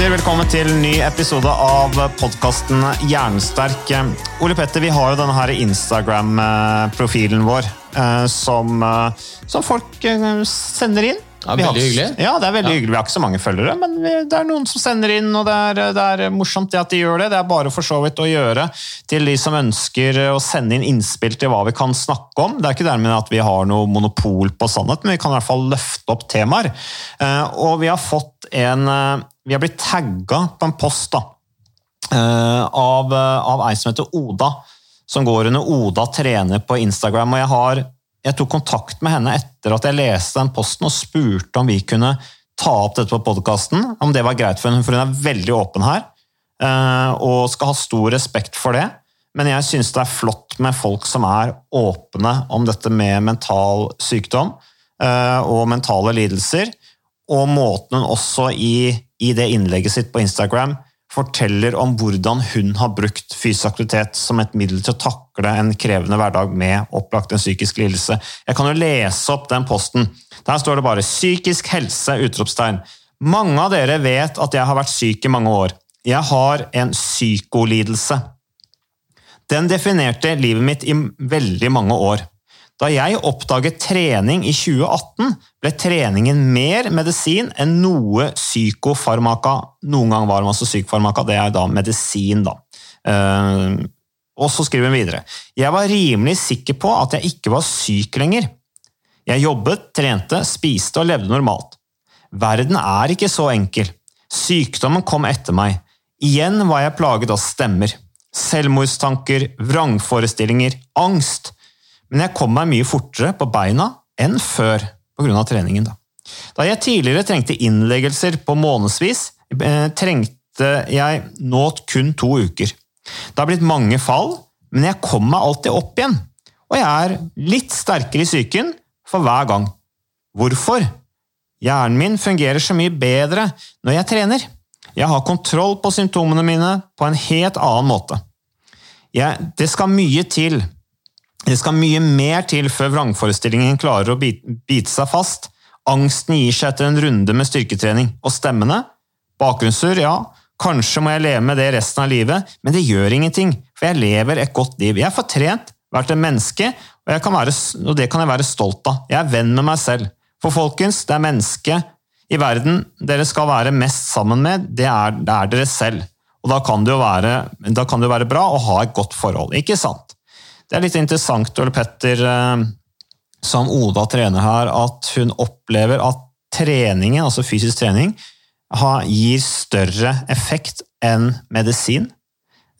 Lytter, velkommen til en ny episode av podkasten Jernsterk. Ole Petter, vi har jo denne her Instagram-profilen vår eh, som, eh, som folk eh, sender inn. Ja, har- veldig hyggelig. Ja, det er veldig hyggelig. Vi har ikke så mange følgere, men vi, det er noen som sender inn, og det er, det er morsomt at de gjør det. Det er bare for så vidt å gjøre til de som ønsker å sende inn innspill til hva vi kan snakke om. Det er ikke dermed at vi har noe monopol på sannhet, men vi kan i hvert fall løfte opp temaer. Og vi har fått en Vi har blitt tagga på en post da, eh, av, eh, av ei som heter Oda, som går under Oda trener på Instagram. og jeg har jeg tok kontakt med henne etter at jeg leste den posten og spurte om vi kunne ta opp dette på podkasten, om det var greit for henne, for hun er veldig åpen her eh, og skal ha stor respekt for det. Men jeg syns det er flott med folk som er åpne om dette med mental sykdom og mentale lidelser, og måten hun også i, i det innlegget sitt på Instagram forteller om hvordan hun har brukt fysisk aktivitet som et middel til å takle en krevende hverdag med opplagt en psykisk lidelse. Jeg kan jo lese opp den posten. Der står det bare 'psykisk helse!' utropstegn. Mange av dere vet at jeg har vært syk i mange år. Jeg har en psykolidelse. Den definerte livet mitt i veldig mange år. Da jeg oppdaget trening i 2018, ble treningen mer medisin enn noe psykofarmaka noen gang var. Altså psykofarmaka, det er da medisin, da. Eh, og så skriver hun videre. Jeg var rimelig sikker på at jeg ikke var syk lenger. Jeg jobbet, trente, spiste og levde normalt. Verden er ikke så enkel. Sykdommen kom etter meg. Igjen var jeg plaget av stemmer. Selvmordstanker, vrangforestillinger, angst. Men jeg kom meg mye fortere på beina enn før pga. treningen. Da. da jeg tidligere trengte innleggelser på månedsvis, eh, trengte jeg nå kun to uker. Det har blitt mange fall, men jeg kommer meg alltid opp igjen. Og jeg er litt sterkere i psyken for hver gang. Hvorfor? Hjernen min fungerer så mye bedre når jeg trener. Jeg har kontroll på symptomene mine på en helt annen måte. Jeg, det skal mye til. Det skal mye mer til før vrangforestillingen klarer å bite, seg fast. Angsten gir seg etter en runde med styrketrening. Og stemmene? Bakgrunnssurr, ja. Kanskje må jeg leve med det resten av livet, men det gjør ingenting, for jeg lever et godt liv. Jeg er fortrent, vært et menneske, og, være, og det kan jeg være stolt av. Jeg er venn med meg selv. For folkens, det er mennesket i verden dere skal være mest sammen med, det er, det er dere selv. Og da kan, det jo være, det være bra å ha et godt forhold, ikke sant? Det er litt interessant, Ole Petter, eh, som Oda trener her, at hun opplever at treningen, altså fysisk trening, gir større effekt enn medisin.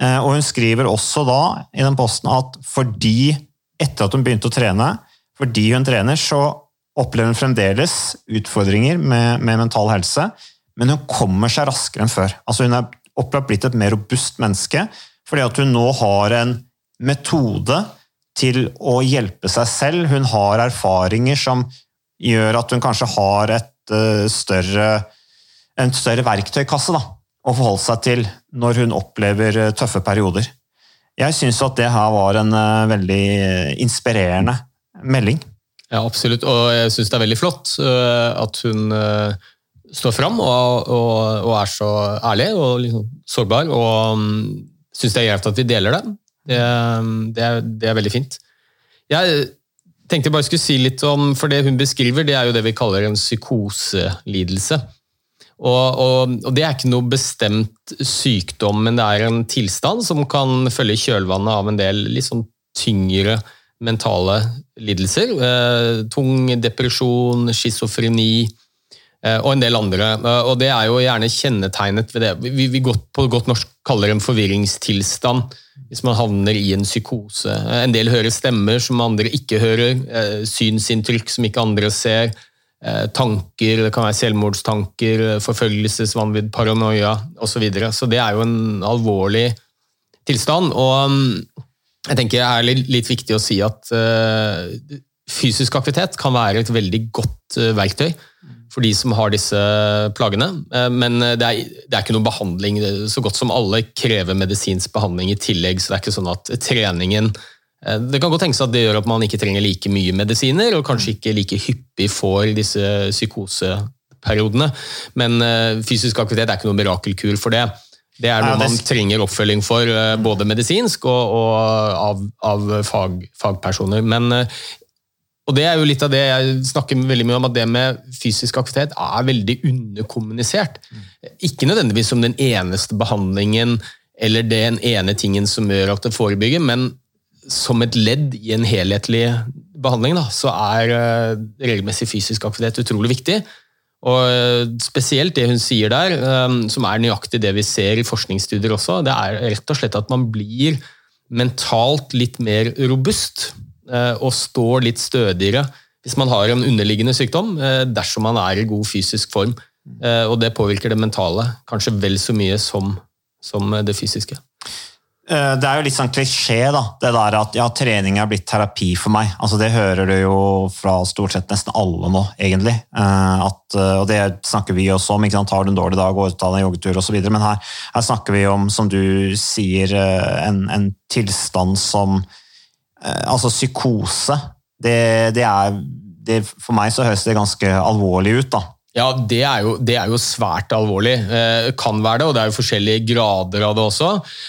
Eh, og hun skriver også da i den posten at fordi, etter at hun begynte å trene, fordi hun trener, så opplever hun fremdeles utfordringer med, med mental helse, men hun kommer seg raskere enn før. Altså hun er opplagt blitt et mer robust menneske, fordi at hun nå har en metode til å hjelpe seg selv. Hun har erfaringer som gjør at hun kanskje har et uh, større, en større verktøykasse da, å forholde seg til når hun opplever uh, tøffe perioder. Jeg syns at det her var en uh, veldig inspirerende melding. Ja, absolutt. Og jeg syns det er veldig flott at hun står fram og, og, og, er så ærlig og liksom sårbar. Og um, syns det er greit at vi deler det. Det, det, er, det er veldig fint. Jeg tenkte jeg bare skulle si litt om, for det hun beskriver, det er jo det vi kaller en psykoselidelse. Og, og, og, Det er ikke noe bestemt sykdom, men det er en tilstand som kan følge kjølvannet av en del litt sånn tyngre mentale lidelser. Eh, tung depresjon, schizofreni eh, og en del andre. Eh, og Det er jo gjerne kjennetegnet ved det vi, vi godt, på godt norsk kaller en forvirringstilstand. Hvis man havner i en psykose. En del hører stemmer som andre ikke hører. Eh, synsinntrykk som ikke andre ser. Eh, tanker, det kan være selvmordstanker, forfølgelsesvanvidd, paranoia osv. Så, videre. så det er jo en alvorlig tilstand. Og mm, jeg tenker det er litt viktig å si at fysisk aktivitet kan være et veldig godt verktøy for de som har disse plagene. Uh, men det er, det er, ikke noe behandling. Så godt som alle krever medisinsk behandling i tillegg, så det er ikke sånn at treningen det kan godt tenkes at det gjør at man ikke trenger like mye medisiner, og kanskje ikke like hyppig får disse psykoseperiodene. Men fysisk aktivitet er ikke noe mirakelkur for det. Det er noe man trenger oppfølging for, eh, både medisinsk og, og av, av fag, fagpersoner. Men, eh, og det er jo litt av det jeg snakker veldig mye om, at det med fysisk aktivitet er veldig underkommunisert. Ikke nødvendigvis som den eneste behandlingen eller den ene tingen som gjør at det forebygger, men som et ledd i en helhetlig behandling, da, så er eh, regelmessig fysisk aktivitet utrolig viktig. Og eh, Spesielt det hun sier der, eh, som er nøyaktig det vi ser i forskningsstudier også, det er rett og slett at man blir mentalt litt mer robust og står litt stødigere hvis man har en underliggende sykdom, dersom man er i god fysisk form. Og det påvirker det mentale kanskje vel så mye som, som det fysiske. Eh, det er jo litt sånn klisjé, da, det der at ja, trening er blitt terapi for meg. Altså, det hører du jo fra stort sett nesten alle nå, egentlig. Eh, at, eh, og det snakker vi også om. ikke sant? Har du en dårlig dag, gå ut av en joggetur osv. Men her, her, snakker vi om, som du sier, en, en tilstand som Altså psykose. Det, det er det, For meg så høres det ganske alvorlig ut. da. Ja, det er, jo, det er, jo, svært alvorlig. Eh, kan være det, og det er jo forskjellige grader av det også.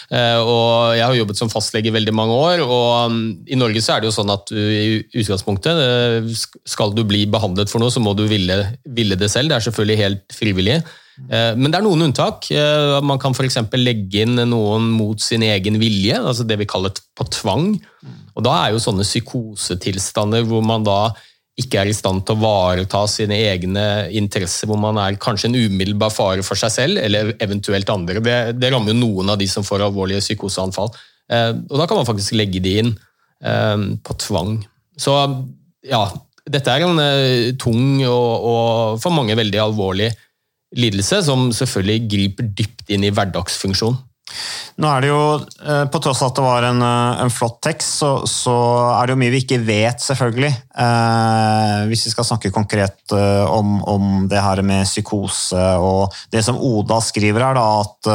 Eh, og Jeg har jobbet som fastlege i veldig mange år, og um, i Norge så er det jo sånn at i utgangspunktet eh, skal du bli behandlet for noe, så må du ville, ville det selv. Det er selvfølgelig helt frivillig. Eh, men det er noen unntak. Eh, man kan f.eks. legge inn noen mot sin egen vilje, altså det vi kaller på tvang. Og Da er jo sånne psykosetilstander hvor man da ikke er i stand til å vareta sine egne interesser, hvor man er kanskje en umiddelbar fare for seg selv eller eventuelt andre. Det, det rammer jo noen av de som får alvorlige psykoseanfall. Eh, og Da kan man faktisk legge de inn på tvang. Så ja, dette er en tung og, og for mange veldig alvorlig lidelse, som selvfølgelig griper dypt inn i hverdagsfunksjon. Nå er det jo, eh, På tross av at det var en, eh, en flott tekst, så, så, er det jo mye vi ikke vet, selvfølgelig. Eh, hvis vi skal snakke konkret eh, om, om, det her med psykose og det som Oda skriver her, da, at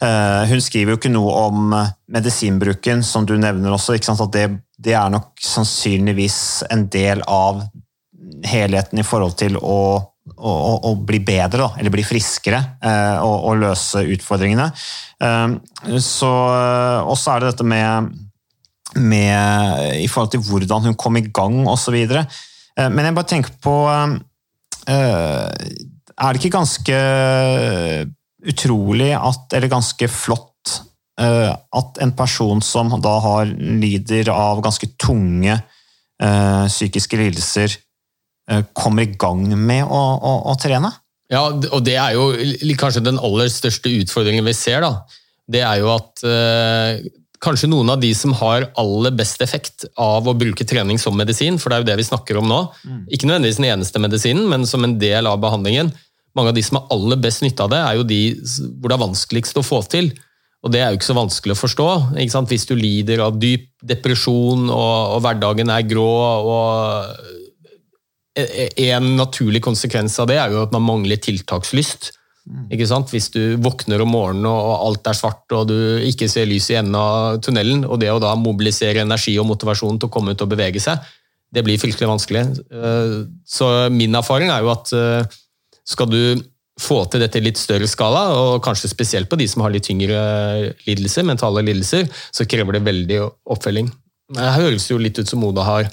eh, hun skriver jo ikke noe om medisinbruken, som du nevner også. at det, det er nok sannsynligvis en del av helheten i forhold til å å, å, bli bedre, da, eller bli friskere eh, og, og, løse utfordringene. Eh, så, og så er det dette med, med, I forhold til hvordan hun kom i gang osv. Eh, men jeg bare tenker på Er det ikke ganske utrolig at, eller ganske flott at en person som da har, lider av ganske tunge psykiske lidelser, Eh, kommer i gang med å, å, å, trene? Ja, og det er jo kanskje den aller største utfordringen vi ser. da. Det er jo at eh, kanskje noen av de som har aller best effekt av å bruke trening som medisin, for det er jo det vi snakker om nå, mm. ikke nødvendigvis den eneste medisinen, men som en del av behandlingen, mange av de som har aller best nytte av det, er jo de hvor det er vanskeligst å få til. Og det er jo ikke så vanskelig å forstå. Hvis du lider av dyp depresjon og, og hverdagen er grå og en naturlig konsekvens av det er jo at man mangler tiltakslyst. Ikke sant? Hvis du våkner om morgenen og alt er svart og du ikke ser lys i enden av tunnelen, og det å da mobilisere energi og motivasjon til å komme ut og bevege seg, det blir fryktelig vanskelig. Eh, så min erfaring er jo at eh, skal du få til dette i litt større skala, og kanskje spesielt på de som har litt tyngre lidelser, mentale lidelser, så krever det veldig oppfølging. Det høres jo litt ut som Oda har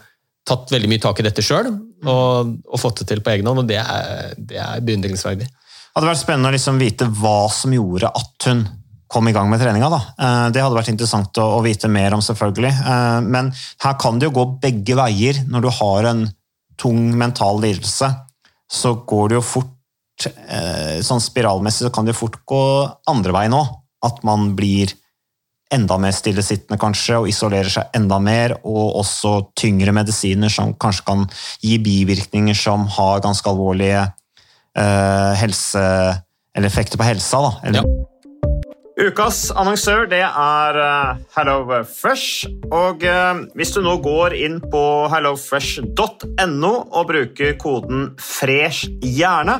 tatt veldig mye tak i dette sjøl og, og, fått det til på egen hånd, og det er, det er beundringsverdig. Det hadde vært spennende å liksom vite hva som gjorde at hun kom i gang med treninga. Da. Eh, det hadde vært interessant å, vite mer om, selvfølgelig. Eh, men her kan det jo gå begge veier. Når du har en tung mental lidelse, så går det jo fort Eh, sånn spiralmessig så kan det jo fort gå andre veien òg. At man blir enda mer stillesittende kanskje, og isolerer seg enda mer. Og også tyngre medisiner som kanskje kan gi bivirkninger som har ganske alvorlige eh, helse, eller effekter på helsa. Da. Eller, ja. Ukas annonsør det er uh, HelloFresh. Og uh, hvis du nå går inn på hellofresh.no og bruker koden 'fresh hjerne',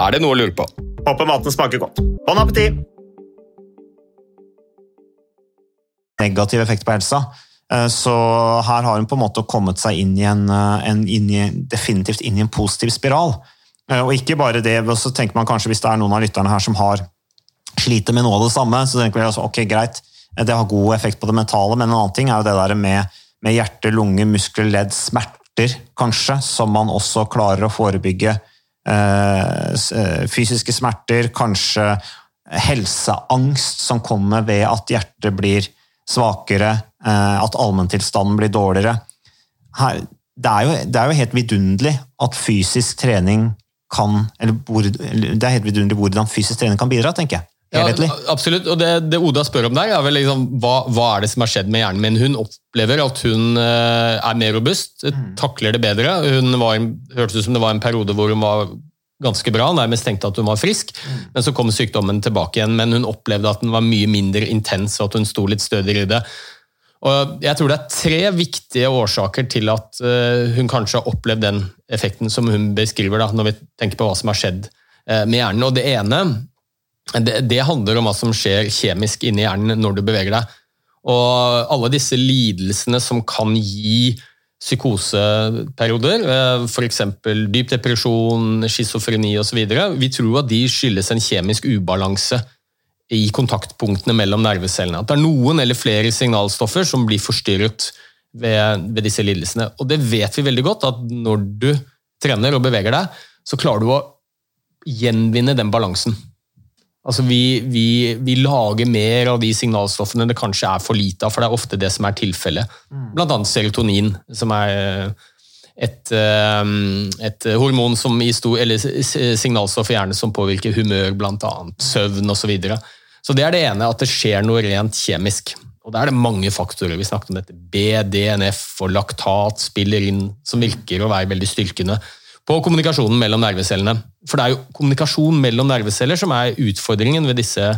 Er det noe å lure på? Håper maten smaker godt. Bon appétit! Negativ effekt på helsa. Eh, så her har hun på en måte kommet seg inn i en, eh, en inn i, definitivt inn i en positiv spiral. Eh, og ikke bare det, så tenker man kanskje hvis det er noen av lytterne her som har sliter med noe av det samme, så tenker vi altså, ok, greit, det har god effekt på det mentale, men en annen ting er jo det der med med hjerte, lunge, muskler, ledd, smerter kanskje, som man også klarer å forebygge. Eh, eh, fysiske smerter, kanskje helseangst som kommer ved at hjertet blir svakere, eh, at allmenntilstanden blir dårligere. Her, det, er jo, det, er jo, helt vidunderlig at fysisk trening kan eller Det er helt vidunderlig hvordan fysisk trening kan bidra, tenker jeg helhetlig. Ja, absolutt. og det, det, Oda spør om der, er vel liksom, hva, hva, er det som har skjedd med hjernen min? Hun opplever at hun uh, er mer robust, mm. takler det bedre. Hun var, hørtes ut som det var en periode hvor hun var ganske bra, nærmest tenkte at hun var frisk. Men så kom sykdommen tilbake igjen, men hun opplevde at den var mye mindre intens, og at hun sto litt stødigere i det. Og jeg tror det er tre viktige årsaker til at eh, hun kanskje har opplevd den effekten som hun beskriver, da, når vi tenker på hva som har skjedd eh, med hjernen. Og det ene det, det handler om hva som skjer kjemisk inni hjernen når du beveger deg. Og alle disse lidelsene som kan gi psykoseperioder, f.eks. dyp depresjon, schizofreni osv., vi tror at de skyldes en kjemisk ubalanse i kontaktpunktene mellom nervecellene. At det er noen eller flere signalstoffer som blir forstyrret ved, ved, disse lidelsene. Og det vet vi veldig godt, at når du trener og beveger deg, så klarer du å gjenvinne den balansen. Altså vi, vi, vi, lager mer av de signalstoffene det kanskje er for lite av, for det er ofte det som er tilfellet. Mm. Blant annet serotonin, som er et, eh, et hormon som i stor, eller signalstoff i hjernen som påvirker humør, annet søvn osv. Så, videre. så det er det ene, at det skjer noe rent kjemisk. Og Da er det mange faktorer. Vi snakket om dette. BDNF og laktat spiller inn, som virker å være veldig styrkende på kommunikasjonen mellom nervecellene. For det er jo kommunikasjon mellom nerveceller som er utfordringen ved disse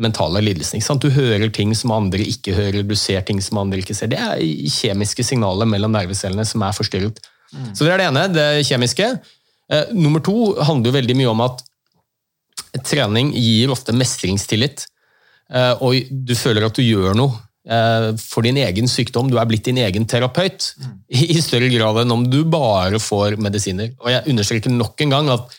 mentale lidelsene. Du hører ting som andre ikke hører, du ser ting som andre ikke ser. Det er kjemiske signaler mellom nervecellene som er forstyrret. Mm. Så Det er det ene, det kjemiske. Eh, nummer to handler jo veldig mye om at trening gir ofte mestringstillit. Eh, og du føler at du gjør noe for din egen sykdom. Du er blitt din egen terapeut mm. i større grad enn om du bare får medisiner. Og Jeg understreker nok en gang at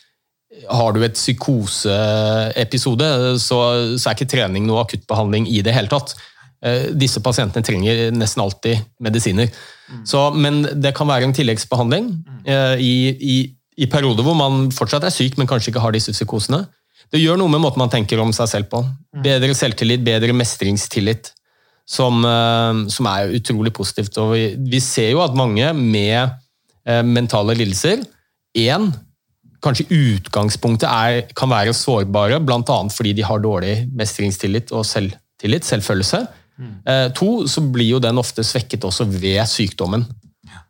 har du et psykoseepisode, så, så er ikke trening noe akuttbehandling i det hele tatt. Eh, disse pasientene trenger nesten alltid medisiner. Mm. Så, men det kan være en tilleggsbehandling mm. eh, i, i, i perioder hvor man fortsatt er syk, men kanskje ikke har disse psykosene. Det gjør noe med måten man tenker om seg selv på. Bedre selvtillit, bedre mestringstillit som, eh, som er utrolig positivt. Og vi, vi, ser jo at mange med eh, mentale lidelser Én, kanskje utgangspunktet er, kan være sårbare, bl.a. fordi de har dårlig mestringstillit og selvtillit, selvfølelse. Mm. Eh, to, så blir jo den ofte svekket også ved sykdommen.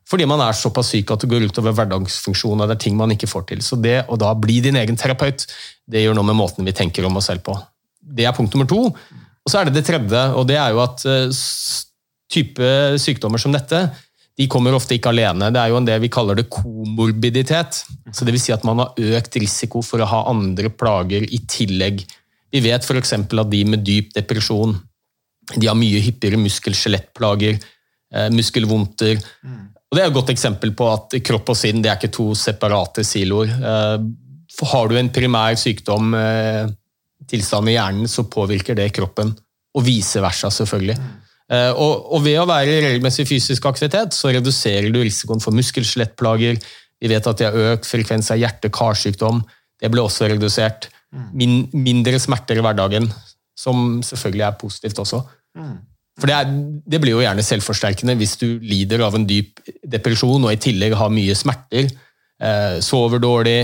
Fordi man er såpass syk at det går utover hverdagsfunksjonen og det er ting man ikke får til. Så det å da bli din egen terapeut, det gjør noe med måten vi tenker om oss selv på. Det er punkt nummer to. Og så er det det tredje, og det er jo at uh, type sykdommer som dette de kommer ofte ikke alene. Det er jo en det vi kaller det komorbiditet. Så det vil si at man har økt risiko for å ha andre plager i tillegg. Vi vet f.eks. at de med dyp depresjon de har mye hyppigere muskel-skjelettplager, eh, muskelvondter. Og Det er et godt eksempel på at kropp og sinn det er ikke to separate siloer. Eh, har du en primær sykdom eh, tilstand i hjernen, så påvirker det kroppen. Og vice versa, selvfølgelig. Mm. Og, og, ved å være i regelmessig fysisk aktivitet, så reduserer du risikoen for muskel-skjelettplager. Vi vet at de har økt frekvens av hjerte-karsykdom. Det ble også redusert. Mm. Min, mindre smerter i hverdagen, som selvfølgelig er positivt også. Mm. For det, er, det, blir jo gjerne selvforsterkende hvis du lider av en dyp depresjon og i tillegg har mye smerter, eh, sover dårlig,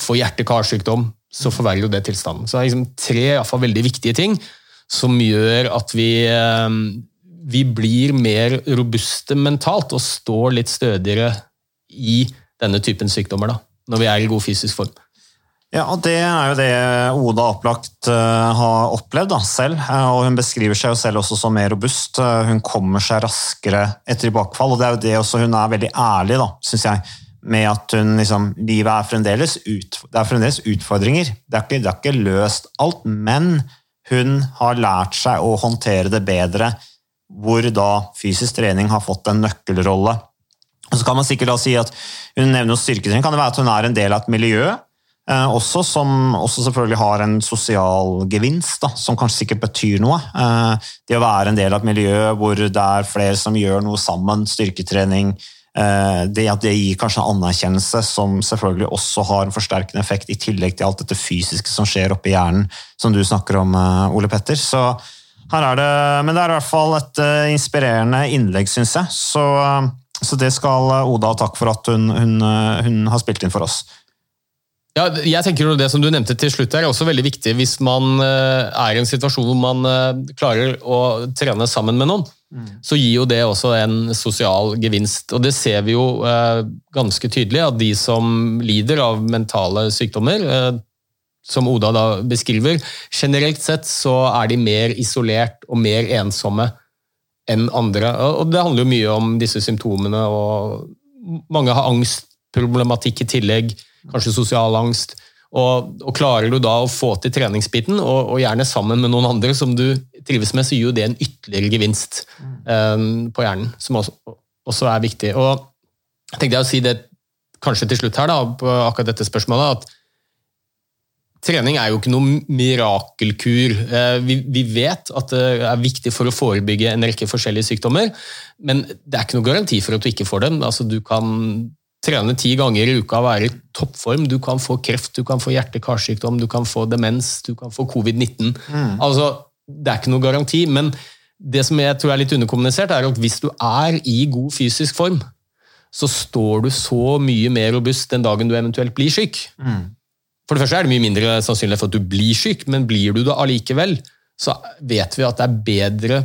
får hjerte-karsykdom så forverrer jo det tilstanden. Så det er liksom tre i fall, veldig viktige ting som gjør at vi, eh, vi blir mer robuste mentalt og står litt stødigere i denne typen sykdommer da, når vi er i god fysisk form. Ja, og Det er jo det Oda opplagt uh, har opplevd da, selv. Uh, og Hun beskriver seg jo selv også som mer robust. Hun kommer seg raskere etter tilbakefall. og det er jo det også Hun er veldig ærlig, da, syns jeg med at hun liksom Livet er fremdeles, ut, det er fremdeles utfordringer. Det er, ikke, det er ikke løst alt, men hun har lært seg å håndtere det bedre, hvor da fysisk trening har fått en nøkkelrolle. Og så kan man sikkert da si at Hun nevner jo styrketrening. Kan det være at hun er en del av et miljø eh, også, som også selvfølgelig har en sosial gevinst, da, som kanskje sikkert betyr noe. Eh, det å være en del av et miljø hvor det er flere som gjør noe sammen, styrketrening, Eh, det at det gir kanskje en anerkjennelse som selvfølgelig også har en forsterkende effekt, i tillegg til alt dette fysiske som skjer oppi hjernen, som du snakker om, eh, Ole Petter. Så her er det, men det er i hvert fall et eh, inspirerende innlegg, syns jeg. Så, så, det skal Oda ha takk for at hun, hun, hun, har spilt inn for oss. Ja, jeg tenker Det som du nevnte til slutt, er også veldig viktig hvis man er i en situasjon hvor man klarer å trene sammen med noen. Så gir jo det også en sosial gevinst. Og det ser vi jo eh, ganske tydelig, at de som lider av mentale sykdommer, eh, som Oda da beskriver, generelt sett så er de mer isolert og mer ensomme enn andre. Og det handler jo mye om disse symptomene, og mange har angstproblematikk i tillegg, kanskje sosial angst. Og, og, klarer du da å få til treningsbiten, og, og, gjerne sammen med noen andre som du trives med, så gir jo det en ytterligere gevinst um, på hjernen, som også, også, er viktig. Og tenkte jeg å si det kanskje til slutt her, da, på akkurat dette spørsmålet, at Trening er jo ikke noen mirakelkur. Eh, vi, vi, vet at det er viktig for å forebygge en rekke forskjellige sykdommer, men det er ikke noe garanti for at du ikke får dem. Altså, du kan trene ti ganger i uka være i toppform. Du kan få kreft, du kan få hjerte-karsykdom, du kan få demens, du kan få covid-19. Mm. Altså, det er ikke noe garanti, men det som jeg tror er litt underkommunisert, er at hvis du er i god fysisk form, så står du så mye mer robust den dagen du eventuelt blir syk. Mm. For det første er det mye mindre sannsynlig for at du blir syk, men blir du det allikevel, så vet vi at det er bedre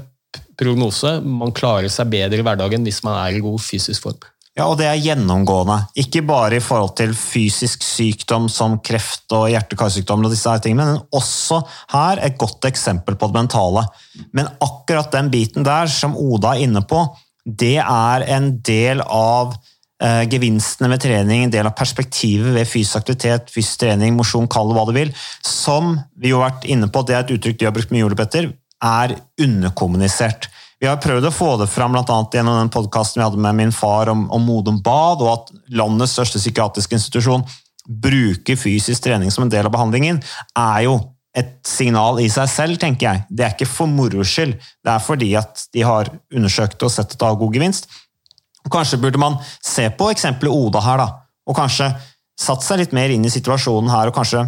prognose. Man klarer seg bedre i hverdagen hvis man er i god fysisk form. Ja, og det er gjennomgående. Ikke bare i forhold til fysisk sykdom som kreft og hjerte-karsykdom, og disse men også her et godt eksempel på det mentale. Men akkurat den biten der som Oda er inne på, det er en del av eh, gevinstene ved trening, en del av perspektivet ved fysisk aktivitet, fysisk trening, mosjon, kall det hva du vil, som vi jo har vært inne på, det er et uttrykk du har brukt mye, Ole Petter, er underkommunisert. Vi har prøvd å få det fram annet gjennom den podkasten vi hadde med min far om, om Modum Bad, og at landets største psykiatriske institusjon bruker fysisk trening som en del av behandlingen, er jo et signal i seg selv, tenker jeg. Det er ikke for moro skyld, det er fordi at de har undersøkt og sett at det har god gevinst. Kanskje burde man se på eksempelet Oda her, da, og kanskje satt seg litt mer inn i situasjonen her, og kanskje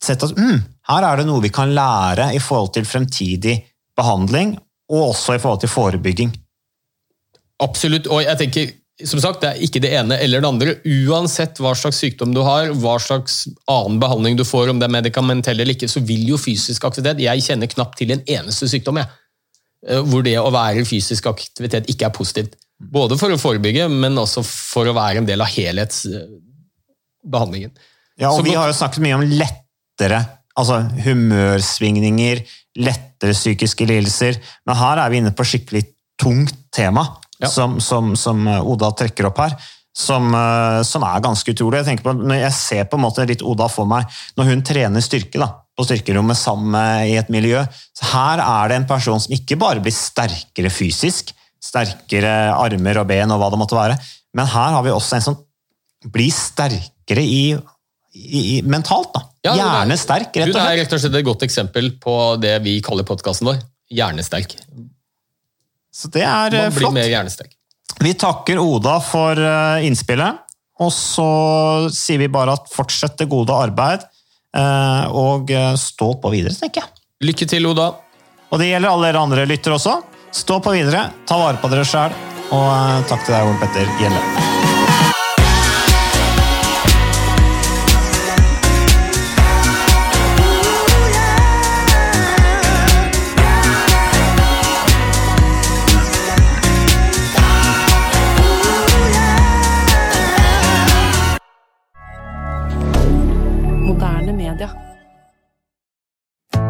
sett at mm, her er det noe vi kan lære i forhold til fremtidig behandling, og også i forhold til forebygging. Absolutt, og jeg tenker som sagt, Det er ikke det ene eller det andre. Uansett hva slags sykdom du har, hva slags annen behandling du får, om det er medikamentell eller ikke, så vil jo fysisk aktivitet Jeg kjenner knapt til en eneste sykdom jeg, eh, hvor det å være fysisk aktivitet ikke er positivt. Både for å forebygge, men også for å være en del av helhetsbehandlingen. Ja, og Så Vi har jo snakket mye om lettere altså humørsvingninger, lettere psykiske lidelser, men her er vi inne på skikkelig tungt tema, ja. som, som, som, Oda trekker opp her. Som, eh, som, er ganske utrolig. Jeg, på, jeg ser på en måte litt Oda for meg når hun trener styrke da, på styrkerommet sammen i et miljø. Så her er det en person som ikke bare blir sterkere fysisk, sterkere armer og ben og hva det måtte være. Men her har vi også en som blir sterkere i, i, mentalt. da. Ja, Hjernesterk, rett og slett. Du er rett og slett et godt eksempel på det vi kaller podkasten vår. Hjernesterk. Så det er Man flott. blir mer hjernesterk. Vi takker Oda for eh, innspillet, og så sier vi bare at fortsett det gode arbeid, eh, og eh, stå på videre, tenker jeg. Lykke til, Oda. Og det gjelder alle dere andre lyttere også. Stå på videre, ta vare på dere sjæl, og eh, takk til deg, Ole Petter Gjelle.